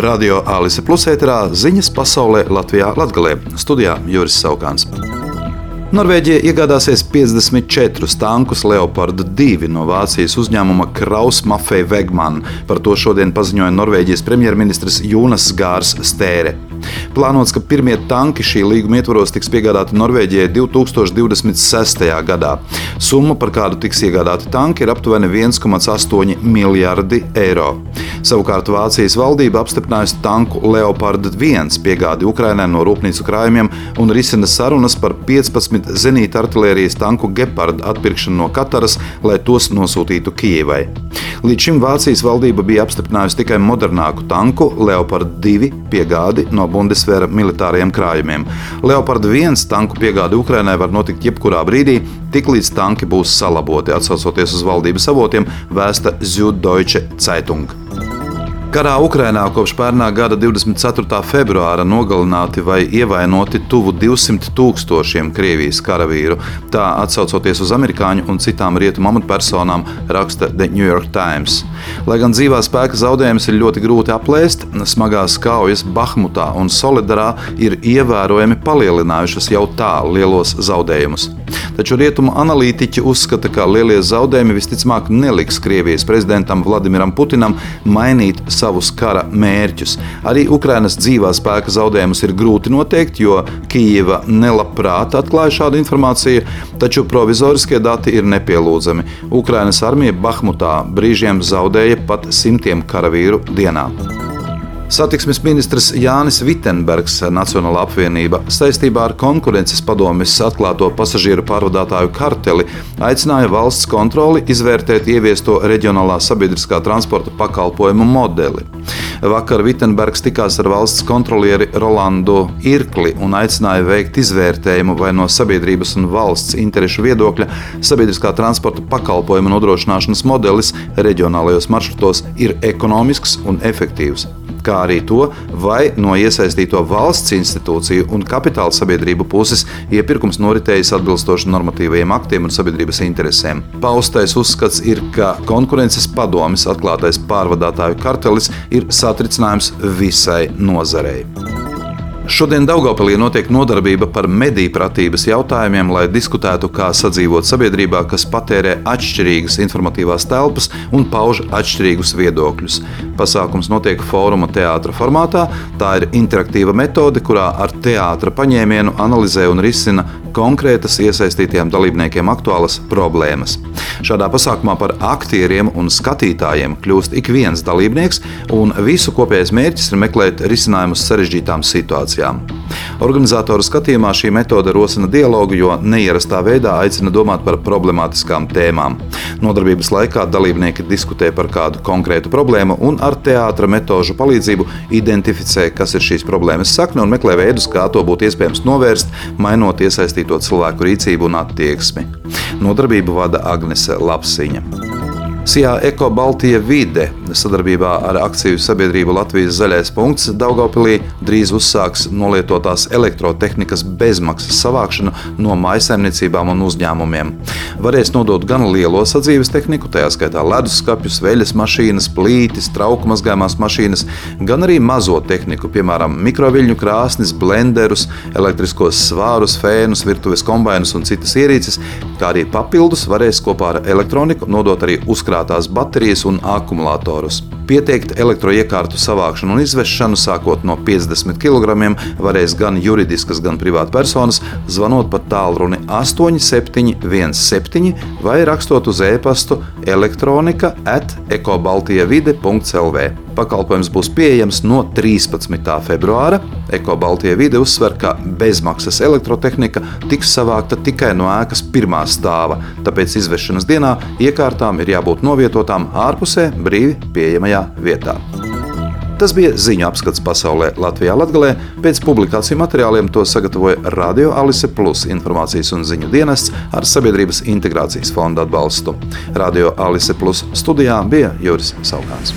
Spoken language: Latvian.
Radio Alise Plus ēterā ziņas pasaulē Latvijā Latgalē. Studijā Juris Saukāns. Norvēģija iegādāsies 54 tankus Leopard 2 no Vācijas uzņēmuma Kraus Maffei Wegman. Par to šodien paziņoja Norvēģijas premjerministrs Jūnas Gārs Stēre. Plānots, ka pirmie tanki šī līguma ietvaros tiks piegādāti Norvēģijai 2026. gadā. Summa, par kādu tiks iegādāti tanki, ir aptuveni 1,8 miljardi eiro. Savukārt Vācijas valdība apstiprinājusi tanku Leopard 1 piegādi Ukrainai no rūpnīcu krājumiem un risina sarunas par 15 desmit zenīta artērijas tanku Gepard atpirkšanu no Kataras, lai tos nosūtītu Kijivai. Līdz šim Vācijas valdība bija apstiprinājusi tikai modernāku tanku Leopard 2 piegādi no Bundesvēra militārajiem krājumiem. Leopard 1 tanku piegāde Ukrainai var notikt jebkurā brīdī, tiklīdz tanki būs salaboti, atsaucoties uz valdības avotiem, vēsta Zuddeutsche Zeitung. Karā Ukrainā kopš pērnā gada 24. februāra nogalināti vai ievainoti tuvu 200 tūkstošiem Krievijas karavīru. Tā atsaucoties uz amerikāņu un citām rietumu amatpersonām, raksta The New York Times. Lai gan dzīvā spēka zaudējumus ir ļoti grūti aplēst, smagās kaujas Bahmutā un Solidarā ir ievērojami palielinājušas jau tā lielos zaudējumus. Taču rietumu analītiķi uzskata, ka lielie zaudējumi visticamāk neliks Krievijas prezidentam Vladimiram Putinam mainīt savus kara mērķus. Arī Ukrainas dzīvā spēka zaudējumus ir grūti noteikt, jo Kijava nelabprāt atklāja šādu informāciju, taču provizoriskie dati ir nepielūdzami. Ukrainas armija Bahmutā brīžiem zaudēja pat simtiem karavīru dienā. Satiksmes ministrs Jānis Vitsenbergs, Nacionāla apvienība, saistībā ar konkurences padomjas atklāto pasažieru pārvadātāju karteli aicināja valsts kontroli izvērtēt ieviesto reģionālā sabiedriskā transporta pakalpojumu modeli. Vakar Vitsenbergs tikās ar valsts kontrolieri Rolandu Irkli un aicināja veikt izvērtējumu, vai no sabiedrības un valsts interešu viedokļa sabiedriskā transporta pakalpojumu nodrošināšanas modelis reģionālajos maršrutos ir ekonomisks un efektīvs kā arī to, vai no iesaistīto valsts institūciju un kapitāla sabiedrību puses iepirkums noritējis atbilstoši normatīvajiem aktiem un sabiedrības interesēm. Paustais uzskats ir, ka konkurences padomis atklātais pārvadātāju kartelis ir satricinājums visai nozarei. Šodien Daugopilī notiek nodarbība par mediju pratības jautājumiem, lai diskutētu, kā sadzīvot sabiedrībā, kas patērē atšķirīgas informatīvās telpas un pauž atšķirīgus viedokļus. Pasākums notiek fóruma teātra formātā. Tā ir interaktīva metode, kurā ar teātra paņēmienu analizē un risina konkrētas iesaistītajiem dalībniekiem aktuālas problēmas. Šādā pasākumā par aktieriem un skatītājiem kļūst ik viens dalībnieks, un visu kopējais mērķis ir meklēt risinājumus sarežģītām situācijām. Organizatoru skatījumā šī metode rosina dialogu, jo neierastā veidā aicina domāt par problemātiskām tēmām. Nodarbības laikā dalībnieki diskutē par kādu konkrētu problēmu un ar teātra metožu palīdzību identificē, kas ir šīs problēmas sakne un meklē veidus, kā to būtu iespējams novērst, mainot iesaistīto cilvēku rīcību un attieksmi. Nodarbību vada Agnese Lapsiņa. Sijā Eko Baltija vide sadarbībā ar akciju sabiedrību Latvijas zaļais punkts Daugopilī drīz uzsāks nolietotās elektrotehnikas bezmaksas savākšanu no maisaimniecībām un uzņēmumiem. Varēs nodot gan lielo sadzīves tehniku, tajā skaitā leduskapjus, veļas mašīnas, plītis, trauku mazgājumās mašīnas, gan arī mazo tehniku, piemēram, mikroviļņu krāsnis, blenderus, elektriskos svārus, fēnus, virtuves kombainus un citas ierīces, kā arī papildus varēs kopā ar elektroniku nodot arī uzkrājumu uzkrātās baterijas un akumulatorus. Pieteikt elektroiekārtu savākšanu un izvešanu sākot no 50 kg varēs gan juridiskas, gan privātpersonas, zvanot pa tālruni 8717 vai rakstot uz e-pastu elektronika at ekobaltijavide.lv. Pakalpojums būs pieejams no 13. februāra. Eko Baltija vide uzsver, ka bezmaksas elektrotehnika tiks savākta tikai no ēkas pirmā stāva, tāpēc izvešanas dienā iekārtām ir jābūt novietotām ārpusē brīvi pieejamajā vietā. Tas bija ziņu apskats pasaulē Latvijā Latgalē. Pēc publikāciju materiāliem to sagatavoja Radio Alise Plus informācijas un ziņu dienests ar Sabiedrības integrācijas fonda atbalstu. Radio Alise Plus studijā bija Juris Saukāns.